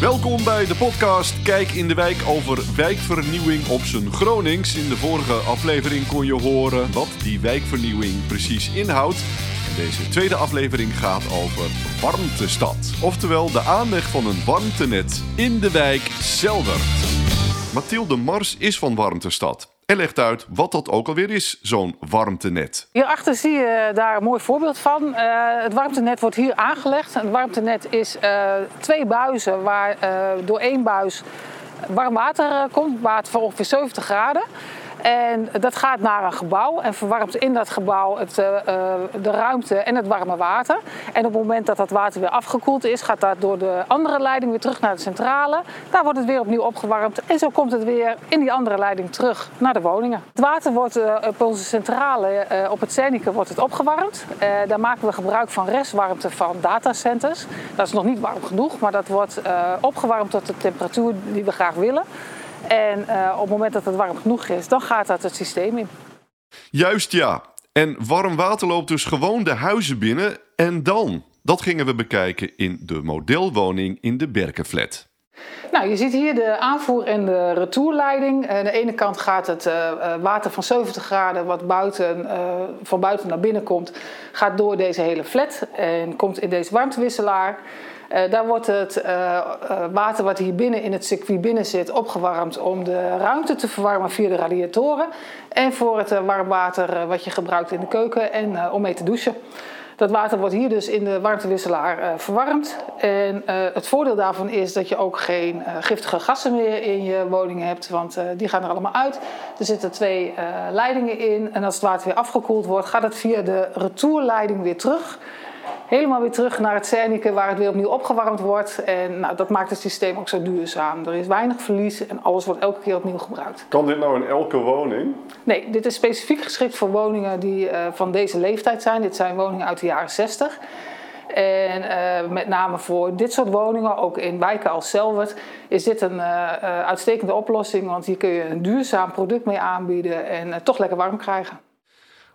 Welkom bij de podcast Kijk in de Wijk over wijkvernieuwing op zijn Gronings. In de vorige aflevering kon je horen wat die wijkvernieuwing precies inhoudt. En deze tweede aflevering gaat over warmtestad. Oftewel de aanleg van een warmtenet in de wijk Zeldert. Mathilde Mars is van Warmtestad en legt uit wat dat ook alweer is, zo'n warmtenet. Hierachter zie je daar een mooi voorbeeld van. Uh, het warmtenet wordt hier aangelegd. Een warmtenet is uh, twee buizen waar uh, door één buis warm water komt, water van ongeveer 70 graden. En dat gaat naar een gebouw en verwarmt in dat gebouw het, uh, de ruimte en het warme water. En op het moment dat dat water weer afgekoeld is, gaat dat door de andere leiding weer terug naar de centrale. Daar wordt het weer opnieuw opgewarmd en zo komt het weer in die andere leiding terug naar de woningen. Het water wordt uh, op onze centrale, op het Zernike, wordt het opgewarmd. daar maken we gebruik van restwarmte van datacenters. Dat is nog niet warm genoeg, maar dat wordt opgewarmd tot de temperatuur die we graag willen. En uh, op het moment dat het warm genoeg is, dan gaat dat het systeem in. Juist ja. En warm water loopt dus gewoon de huizen binnen. En dan? Dat gingen we bekijken in de modelwoning in de Berkenflat. Nou, je ziet hier de aanvoer- en de retourleiding. Aan de ene kant gaat het uh, water van 70 graden, wat buiten, van buiten naar binnen komt, gaat door deze hele flat en komt in deze warmtewisselaar. Uh, daar wordt het water wat hier binnen in het circuit binnen zit opgewarmd om de ruimte te verwarmen via de radiatoren. En voor het warm water wat je gebruikt in de keuken en om mee te douchen. Dat water wordt hier dus in de warmtewisselaar verwarmd. En het voordeel daarvan is dat je ook geen giftige gassen meer in je woning hebt, want die gaan er allemaal uit. Er zitten twee leidingen in en als het water weer afgekoeld wordt, gaat het via de retourleiding weer terug helemaal weer terug naar het Zernike waar het weer opnieuw opgewarmd wordt. En nou, dat maakt het systeem ook zo duurzaam. Er is weinig verlies en alles wordt elke keer opnieuw gebruikt. Kan dit nou in elke woning? Nee, dit is specifiek geschikt voor woningen die uh, van deze leeftijd zijn. Dit zijn woningen uit de jaren 60. En uh, met name voor dit soort woningen, ook in wijken als Selwert, is dit een uh, uitstekende oplossing. Want hier kun je een duurzaam product mee aanbieden en toch lekker warm krijgen.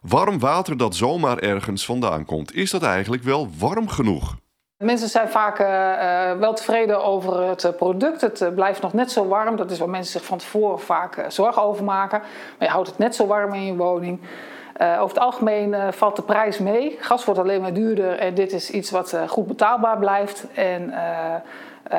Warm water dat zomaar ergens vandaan komt, is dat eigenlijk wel warm genoeg? Mensen zijn vaak uh, wel tevreden over het product. Het uh, blijft nog net zo warm. Dat is waar mensen zich van tevoren vaak uh, zorgen over maken. Maar je houdt het net zo warm in je woning. over het algemeen valt de prijs mee. Gas wordt alleen maar duurder en dit is iets wat goed betaalbaar blijft. En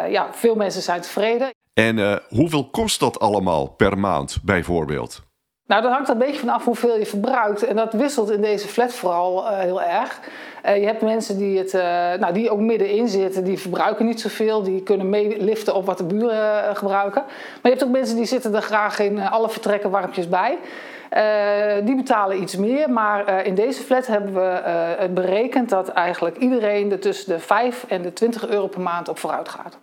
ja, veel mensen zijn tevreden. En hoeveel kost dat allemaal per maand bijvoorbeeld? Nou, dat hangt er een beetje vanaf hoeveel je verbruikt. En dat wisselt in deze flat vooral uh, heel erg. Uh, je hebt mensen die, het, uh, nou, die ook middenin zitten, die verbruiken niet zoveel. Die kunnen meeliften op wat de buren gebruiken. Maar je hebt ook mensen die zitten er graag in alle vertrekken warmpjes bij. die betalen iets meer, maar in deze flat hebben we het berekend dat eigenlijk iedereen er tussen de 5 en de 20 euro per maand op vooruit gaat.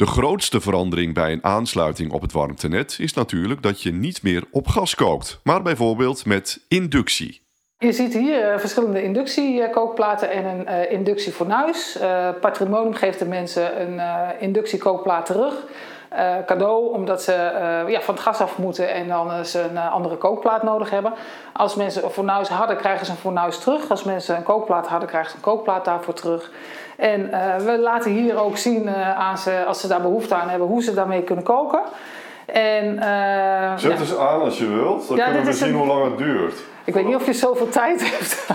De grootste verandering bij een aansluiting op het warmtenet is natuurlijk dat je niet meer op gas kookt, maar bijvoorbeeld met inductie. Je ziet hier uh, verschillende inductiekookplaten en een uh, inductiefornuis. Uh, Patrimonium geeft de mensen een inductiekookplaat terug. cadeau, omdat ze ja, van het gas af moeten en dan ze een andere kookplaat nodig hebben. Als mensen een fornuis hadden, krijgen ze een fornuis terug. Als mensen een kookplaat hadden, krijgen ze een kookplaat daarvoor terug. En uh, we laten hier ook zien uh, aan ze, als ze daar behoefte aan hebben, hoe ze daarmee kunnen koken. En, uh, Zet ja. eens aan als je wilt, dan ja, kunnen we zien een... hoe lang het duurt. Ik weet niet of je zoveel tijd hebt.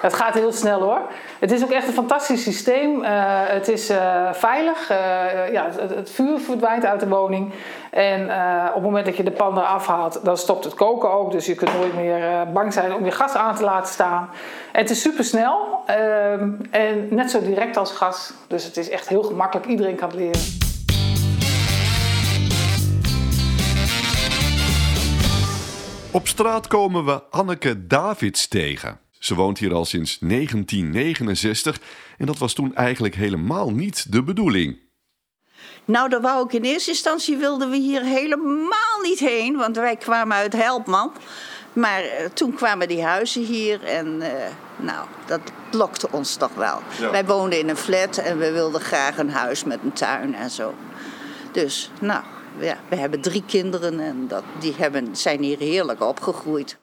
het gaat heel snel hoor. Het is ook echt een fantastisch systeem. Uh, het is uh, veilig. Ja, het, het, vuur verdwijnt uit de woning. En op het moment dat je de pan eraf haalt, dan stopt het koken ook. Dus je kunt nooit meer bang zijn om je gas aan te laten staan. Het is super snel ehm, en net zo direct als gas. Dus het is echt heel gemakkelijk. Iedereen kan het leren. Op straat komen we Anneke Davids tegen. Ze woont hier al sinds 1969 en dat was toen eigenlijk helemaal niet de bedoeling. Nou, daar wou ik in eerste instantie wilden we hier helemaal niet heen, want wij kwamen uit Helpman. Maar uh, toen kwamen die huizen hier en uh, nou, dat lokte ons toch wel. Ja. Wij woonden in een flat en we wilden graag een huis met een tuin en zo. Dus, nou, ja, we hebben drie kinderen en dat, die hebben, zijn hier heerlijk opgegroeid.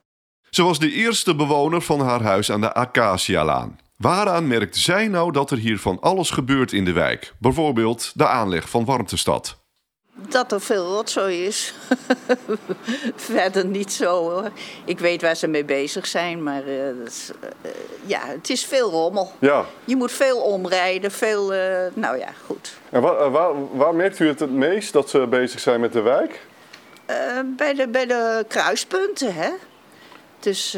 Ze was de eerste bewoner van haar huis aan de Acacialaan. Waaraan merkt zij nou dat er hier van alles gebeurt in de wijk? Bijvoorbeeld de aanleg van warmtestad. Dat er veel rotzooi is. Verder niet zo hoor. Ik weet waar ze mee bezig zijn, maar uh, is, uh, ja, het is veel rommel. Ja. Je moet veel omrijden, veel. Uh, nou ja, goed. En waar, waar, waar, merkt u het het meest dat ze bezig zijn met de wijk? bij, de, bij de kruispunten, hè? Dus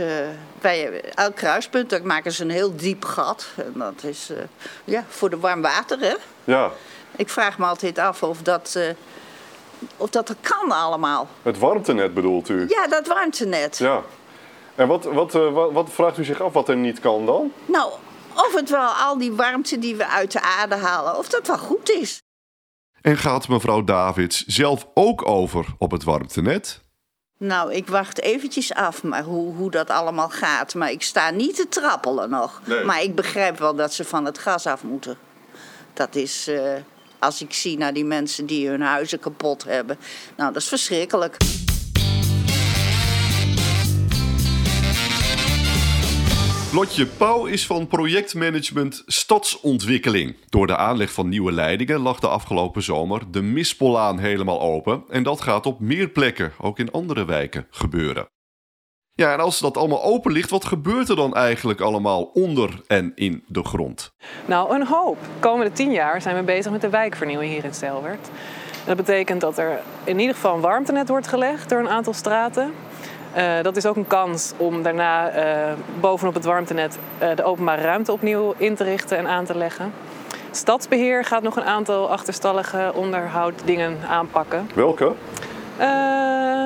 bij elk kruispunt daar maken ze een heel diep gat. En dat is ja, voor de warm water, hè? Ja. Ik vraag me altijd af of dat of dat er kan allemaal. Het warmtenet bedoelt u? Ja, dat warmtenet. Ja. En wat, wat, uh, wat, wat, vraagt u zich af wat er niet kan dan? Nou, of het wel al die warmte die we uit de aarde halen, of dat wel goed is. En gaat mevrouw Davids zelf ook over op het warmtenet? Nou, ik wacht eventjes af maar hoe, hoe dat allemaal gaat. Maar ik sta niet te trappelen nog. Nee. Maar ik begrijp wel dat ze van het gas af moeten. Dat is... Uh, als ik zie naar die mensen die hun huizen kapot hebben. Nou, dat is verschrikkelijk. Lotje Pauw is van projectmanagement Stadsontwikkeling. Door de aanleg van nieuwe leidingen lag de afgelopen zomer de Mispollaan helemaal open. En dat gaat op meer plekken, ook in andere wijken, gebeuren. Ja, en als dat allemaal open ligt, wat gebeurt er dan eigenlijk allemaal onder en in de grond? Nou, een hoop. De komende tien jaar zijn we bezig met de wijkvernieuwing hier in Stelwert. Dat betekent dat er in ieder geval een warmtenet wordt gelegd door een aantal straten. Uh, dat is ook een kans om daarna uh, bovenop het warmtenet uh, de openbare ruimte opnieuw in te richten en aan te leggen. Stadsbeheer gaat nog een aantal achterstallige onderhouddingen aanpakken. Welke? Uh,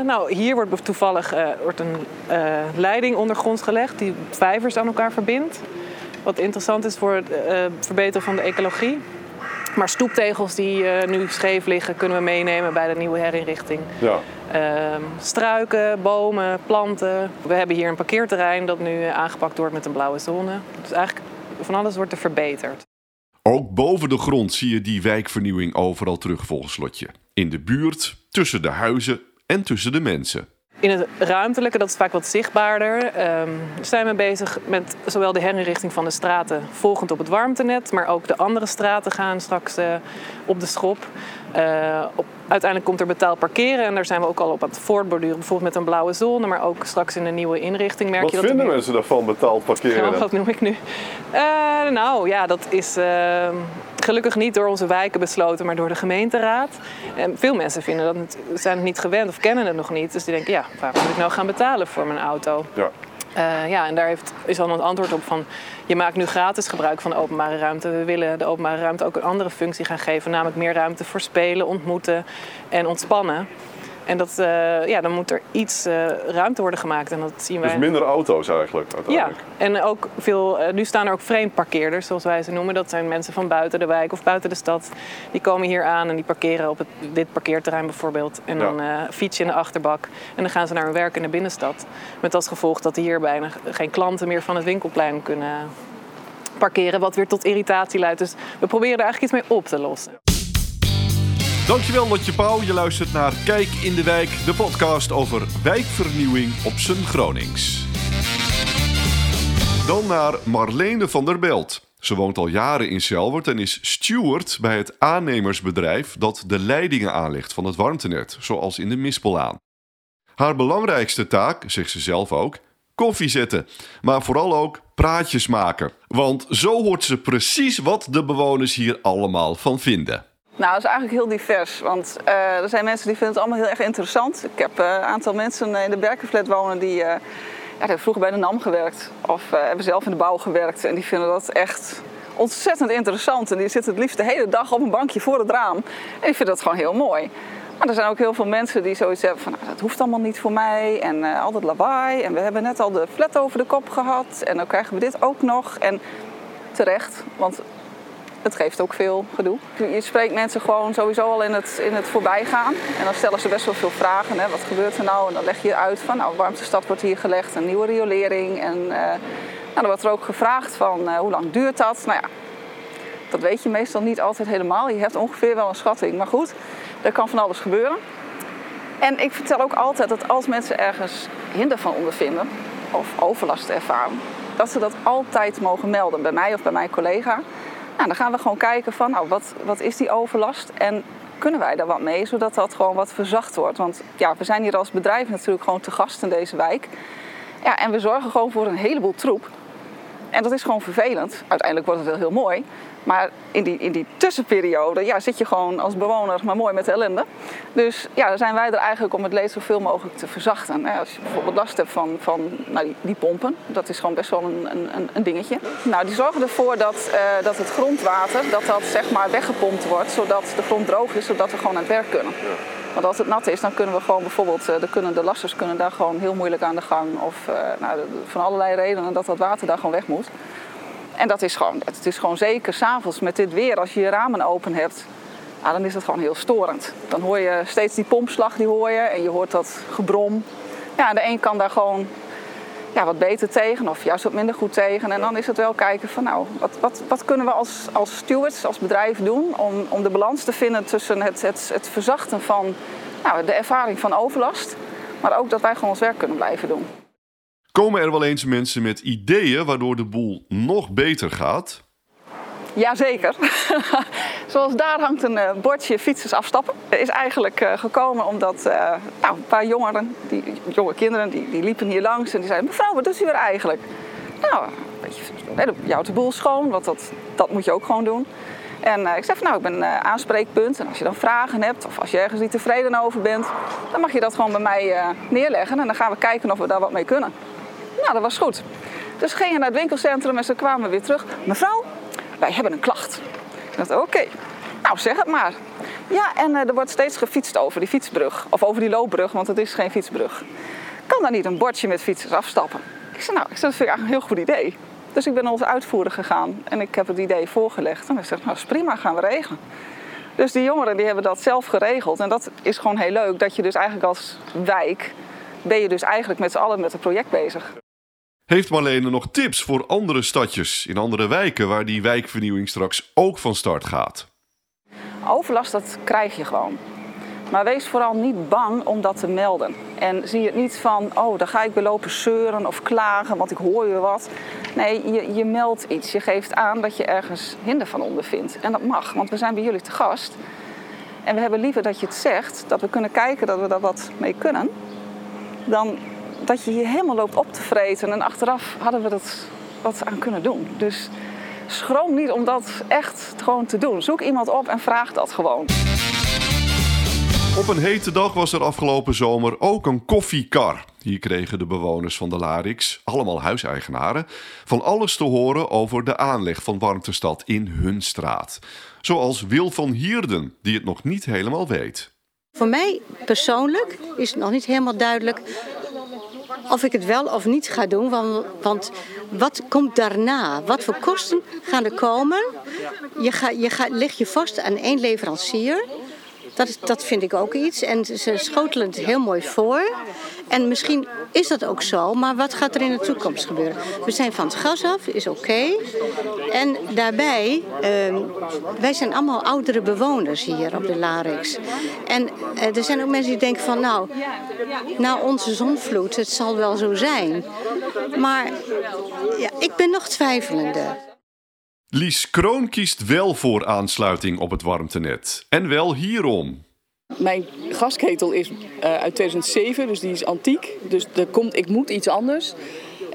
nou, hier wordt toevallig uh, wordt een uh, leiding ondergronds gelegd die vijvers aan elkaar verbindt. Wat interessant is voor het verbeteren van de ecologie. Maar stoeptegels die nu scheef liggen, kunnen we meenemen bij de nieuwe herinrichting. Ja. Ehm, struiken, bomen, planten. We hebben hier een parkeerterrein dat nu aangepakt wordt met een blauwe zone. Dus eigenlijk van alles wordt er verbeterd. Ook boven de grond zie je die wijkvernieuwing overal terug volgens Lotje. In de buurt, tussen de huizen en tussen de mensen. In het ruimtelijke, dat is vaak wat zichtbaarder, um, zijn we bezig met zowel de herinrichting van de straten volgend op het warmtenet, maar ook de andere straten gaan straks uh, op de schop. Op, uiteindelijk komt er betaald parkeren en daar zijn we ook al op aan het voortborduren. Bijvoorbeeld met een blauwe zone, maar ook straks in een nieuwe inrichting. Merk wat je vinden dat mensen daarvan betaald parkeren? Ja, wat noem ik nu? Uh, nou ja, dat is uh, gelukkig niet door onze wijken besloten, maar door de gemeenteraad. En veel mensen vinden dat zijn het niet gewend of kennen het nog niet. Dus die denken, ja, waarom moet ik nou gaan betalen voor mijn auto? Ja. Uh, ja, en daar heeft, is dan het antwoord op van... je maakt nu gratis gebruik van de openbare ruimte. We willen de openbare ruimte ook een andere functie gaan geven. Namelijk meer ruimte voor spelen, ontmoeten en ontspannen. En dat, uh, ja, dan moet er iets uh, ruimte worden gemaakt. En dat zien wij... Dus minder auto's eigenlijk uiteindelijk. Ja, en ook veel, uh, nu staan er ook vreemdparkeerders, zoals wij ze noemen. Dat zijn mensen van buiten de wijk of buiten de stad. Die komen hier aan en die parkeren op het, dit parkeerterrein bijvoorbeeld. En dan ja. fiets je in de achterbak. En dan gaan ze naar hun werk in de binnenstad. Met als gevolg dat hier bijna geen klanten meer van het winkelplein kunnen parkeren. Wat weer tot irritatie leidt. Dus we proberen er eigenlijk iets mee op te lossen. Dankjewel Lotje Pauw. Je luistert naar Kijk in de Wijk, de podcast over wijkvernieuwing op zijn Gronings. Dan naar Marlene van der Belt. Ze woont al jaren in Selwert en is steward bij het aannemersbedrijf dat de leidingen aanlegt van het warmtenet, zoals in de Mispellaan. Haar belangrijkste taak, zegt ze zelf ook, koffie zetten, maar vooral ook praatjes maken. Want zo hoort ze precies wat de bewoners hier allemaal van vinden. Nou, dat is eigenlijk heel divers. Want uh, er zijn mensen die vinden het allemaal heel erg interessant. Ik heb uh, een aantal mensen in de Berkenflat wonen die, uh, ja, die vroeger bij de NAM gewerkt. Of hebben zelf in de bouw gewerkt. En die vinden dat echt ontzettend interessant. En die zitten het liefst de hele dag op een bankje voor het raam. En die vinden dat gewoon heel mooi. Maar er zijn ook heel veel mensen die zoiets hebben van... Nou, dat hoeft allemaal niet voor mij. En al dat lawaai. En we hebben net al de flat over de kop gehad. En dan krijgen we dit ook nog. En terecht, want het geeft ook veel gedoe. Je spreekt mensen gewoon sowieso al in het, in het voorbijgaan. En dan stellen ze best wel veel vragen. Hè. Wat gebeurt er nou? En dan leg je uit van, nou, warmtestad wordt hier gelegd, een nieuwe riolering. En uh, nou, dan wordt er ook gevraagd van, uh, hoe lang duurt dat? Nou ja, dat weet je meestal niet altijd helemaal. Je hebt ongeveer wel een schatting. Maar goed, er kan van alles gebeuren. En ik vertel ook altijd dat als mensen ergens hinder van ondervinden, of overlast ervaren, dat ze dat altijd mogen melden. Bij mij of bij mijn collega. Nou, dan gaan we gewoon kijken van, nou, wat, wat is die overlast? En kunnen wij daar wat mee, zodat dat gewoon wat verzacht wordt? Want ja, we zijn hier als bedrijf natuurlijk gewoon te gast in deze wijk. Ja, en we zorgen gewoon voor een heleboel troep. En dat is gewoon vervelend. Uiteindelijk wordt het wel heel mooi. Maar in die, in die tussenperiode ja, zit je gewoon als bewoner maar mooi met de ellende. Dus ja, dan zijn wij er eigenlijk om het leed zoveel mogelijk te verzachten. Als je bijvoorbeeld last hebt van, van nou, die, pompen, dat is gewoon best wel een, een, een dingetje. Nou, die zorgen ervoor dat, uh, dat het grondwater dat dat, zeg maar, weggepompt wordt, zodat de grond droog is, zodat we gewoon aan het werk kunnen. Want als het nat is, dan kunnen we gewoon bijvoorbeeld, uh, de, kunnen de lasters kunnen daar gewoon heel moeilijk aan de gang. Of uh, nou, van allerlei redenen dat dat water daar gewoon weg moet. En dat is gewoon, het is gewoon zeker s'avonds met dit weer, als je je ramen open hebt, nou, dan is dat gewoon heel storend. Dan hoor je steeds die pompslag, die hoor je, en je hoort dat gebrom. Ja, de een kan daar gewoon ja, wat beter tegen of juist wat minder goed tegen. En dan is het wel kijken van nou, wat, wat, wat kunnen we als, als stewards, als bedrijf doen om, om de balans te vinden tussen het, het, het verzachten van nou, de ervaring van overlast, maar ook dat wij gewoon ons werk kunnen blijven doen. Komen er wel eens mensen met ideeën waardoor de boel nog beter gaat? Jazeker. Zoals daar hangt een uh, bordje fietsers afstappen. Is eigenlijk uh, gekomen omdat uh, nou, een paar jongeren, die, jonge kinderen, die, die liepen hier langs en die zeiden: Mevrouw, wat doet u er eigenlijk? Nou, een beetje, je houdt de boel schoon, want dat, dat moet je ook gewoon doen. En ik zeg van nou, ik ben een aanspreekpunt. En als je dan vragen hebt of als je ergens niet tevreden over bent, dan mag je dat gewoon bij mij neerleggen. En dan gaan we kijken of we daar wat mee kunnen. Nou, dat was goed. Dus we gingen naar het winkelcentrum en ze kwamen weer terug. Mevrouw, wij hebben een klacht. Ik dacht, oké. Nou, zeg het maar. Ja, en uh, er wordt steeds gefietst over die fietsbrug. Of over die loopbrug, want het is geen fietsbrug. Kan daar niet een bordje met fietsers afstappen? Ik zei, nou, ik dat vind ik eigenlijk een heel goed idee. Dus ik ben naar onze uitvoerder gegaan en ik heb het idee voorgelegd. En hij zegt, nou, is prima, gaan we regelen. Dus die jongeren die hebben dat zelf geregeld. En dat is gewoon heel leuk, dat je dus eigenlijk als wijk... ben je dus eigenlijk met z'n allen met het project bezig. Heeft Marlene nog tips voor andere stadjes in andere wijken waar die wijkvernieuwing straks ook van start gaat? Overlast, dat krijg je gewoon. Maar wees vooral niet bang om dat te melden. En zie het niet van, oh, dan ga ik belopen zeuren of klagen, want ik hoor je wat. Nee, je, je meldt iets. Je geeft aan dat je ergens hinder van ondervindt. En dat mag, want we zijn bij jullie te gast. En we hebben liever dat je het zegt, dat we kunnen kijken dat we daar wat mee kunnen. Dan dat je je helemaal loopt op te vreten. En achteraf hadden we dat wat aan kunnen doen. Dus schroom niet om dat echt gewoon te doen. Zoek iemand op en vraag dat gewoon. Op een hete dag was er afgelopen zomer ook een koffiekar. Hier kregen de bewoners van de Larix, allemaal huiseigenaren, van alles te horen over de aanleg van Warmtestad in hun straat. Zoals Wil van Hierden, die het nog niet helemaal weet. Voor mij persoonlijk is het nog niet helemaal duidelijk of ik het wel of niet ga doen. Want, want wat komt daarna? Wat voor kosten gaan er komen? Je, ga, je ga, leg je vast aan één leverancier. Dat, dat vind ik ook iets. En ze schotelen het heel mooi voor. En misschien is dat ook zo, maar wat gaat er in de toekomst gebeuren? We zijn van het gas af, is oké. En daarbij, uh, wij zijn allemaal oudere bewoners hier op de Larix. En uh, er zijn ook mensen die denken van, nou, na onze zonvloed, het zal wel zo zijn. Maar ja, ik ben nog twijfelende. Lies Kroon kiest wel voor aansluiting op het warmtenet. En wel hierom. Mijn gasketel is uh, uit 2007, dus die is antiek. Dus er komt, ik moet iets anders.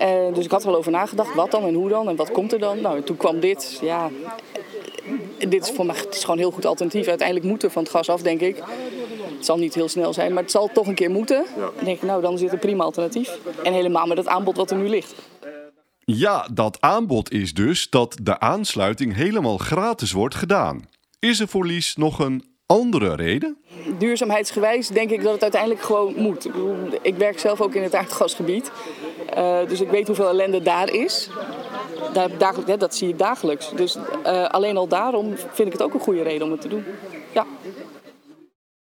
Uh, dus ik had er wel over nagedacht, wat dan en hoe dan en wat komt er dan. Nou, toen kwam dit. Ja, dit is voor mij het is gewoon een heel goed alternatief. Uiteindelijk moeten van het gas af, denk ik. Het zal niet heel snel zijn, maar het zal toch een keer moeten. Dan denk ik, nou, dan is dit een prima alternatief. En helemaal met het aanbod wat er nu ligt. Ja, dat aanbod is dus dat de aansluiting helemaal gratis wordt gedaan. Is er voor Lies nog een andere reden? Duurzaamheidsgewijs denk ik dat het uiteindelijk gewoon moet. Ik werk zelf ook in het aardgasgebied. Uh, dus ik weet hoeveel ellende daar is. Dat zie ik dagelijks. Dus uh, alleen al daarom vind ik het ook een goede reden om het te doen. Ja.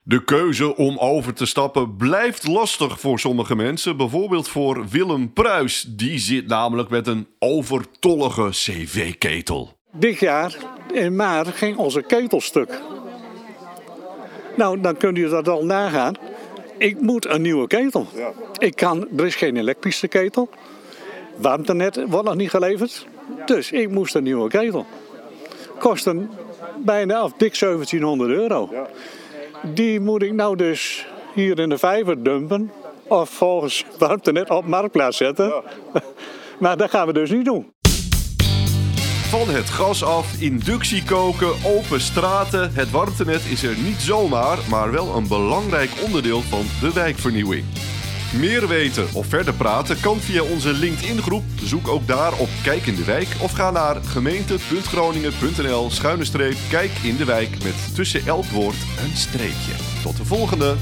De keuze om over te stappen blijft lastig voor sommige mensen. Bijvoorbeeld voor Willem Pruis. Die zit namelijk met een overtollige cv-ketel. Dit jaar in maart ging onze ketel stuk. Nou, dan kunt u dat al nagaan. Ik moet een nieuwe ketel. Ik kan, er is geen elektrische ketel. warmtenet wordt nog niet geleverd. Dus ik moest een nieuwe ketel. Kostte bijna of dik 1700 euro. Die moet ik nou dus hier in de vijver dumpen. Of volgens warmtenet op marktplaats zetten. maar dat gaan we dus niet doen. Van het gas af, inductie koken, open straten. Het warmtenet is er niet zomaar, maar wel een belangrijk onderdeel van de wijkvernieuwing. Meer weten of verder praten kan via onze LinkedIn-groep. Zoek ook daar op Kijk in de Wijk of ga naar gemeente.groningen.nl schuine streep Kijk in de Wijk met tussen elk woord een streepje. Tot de volgende!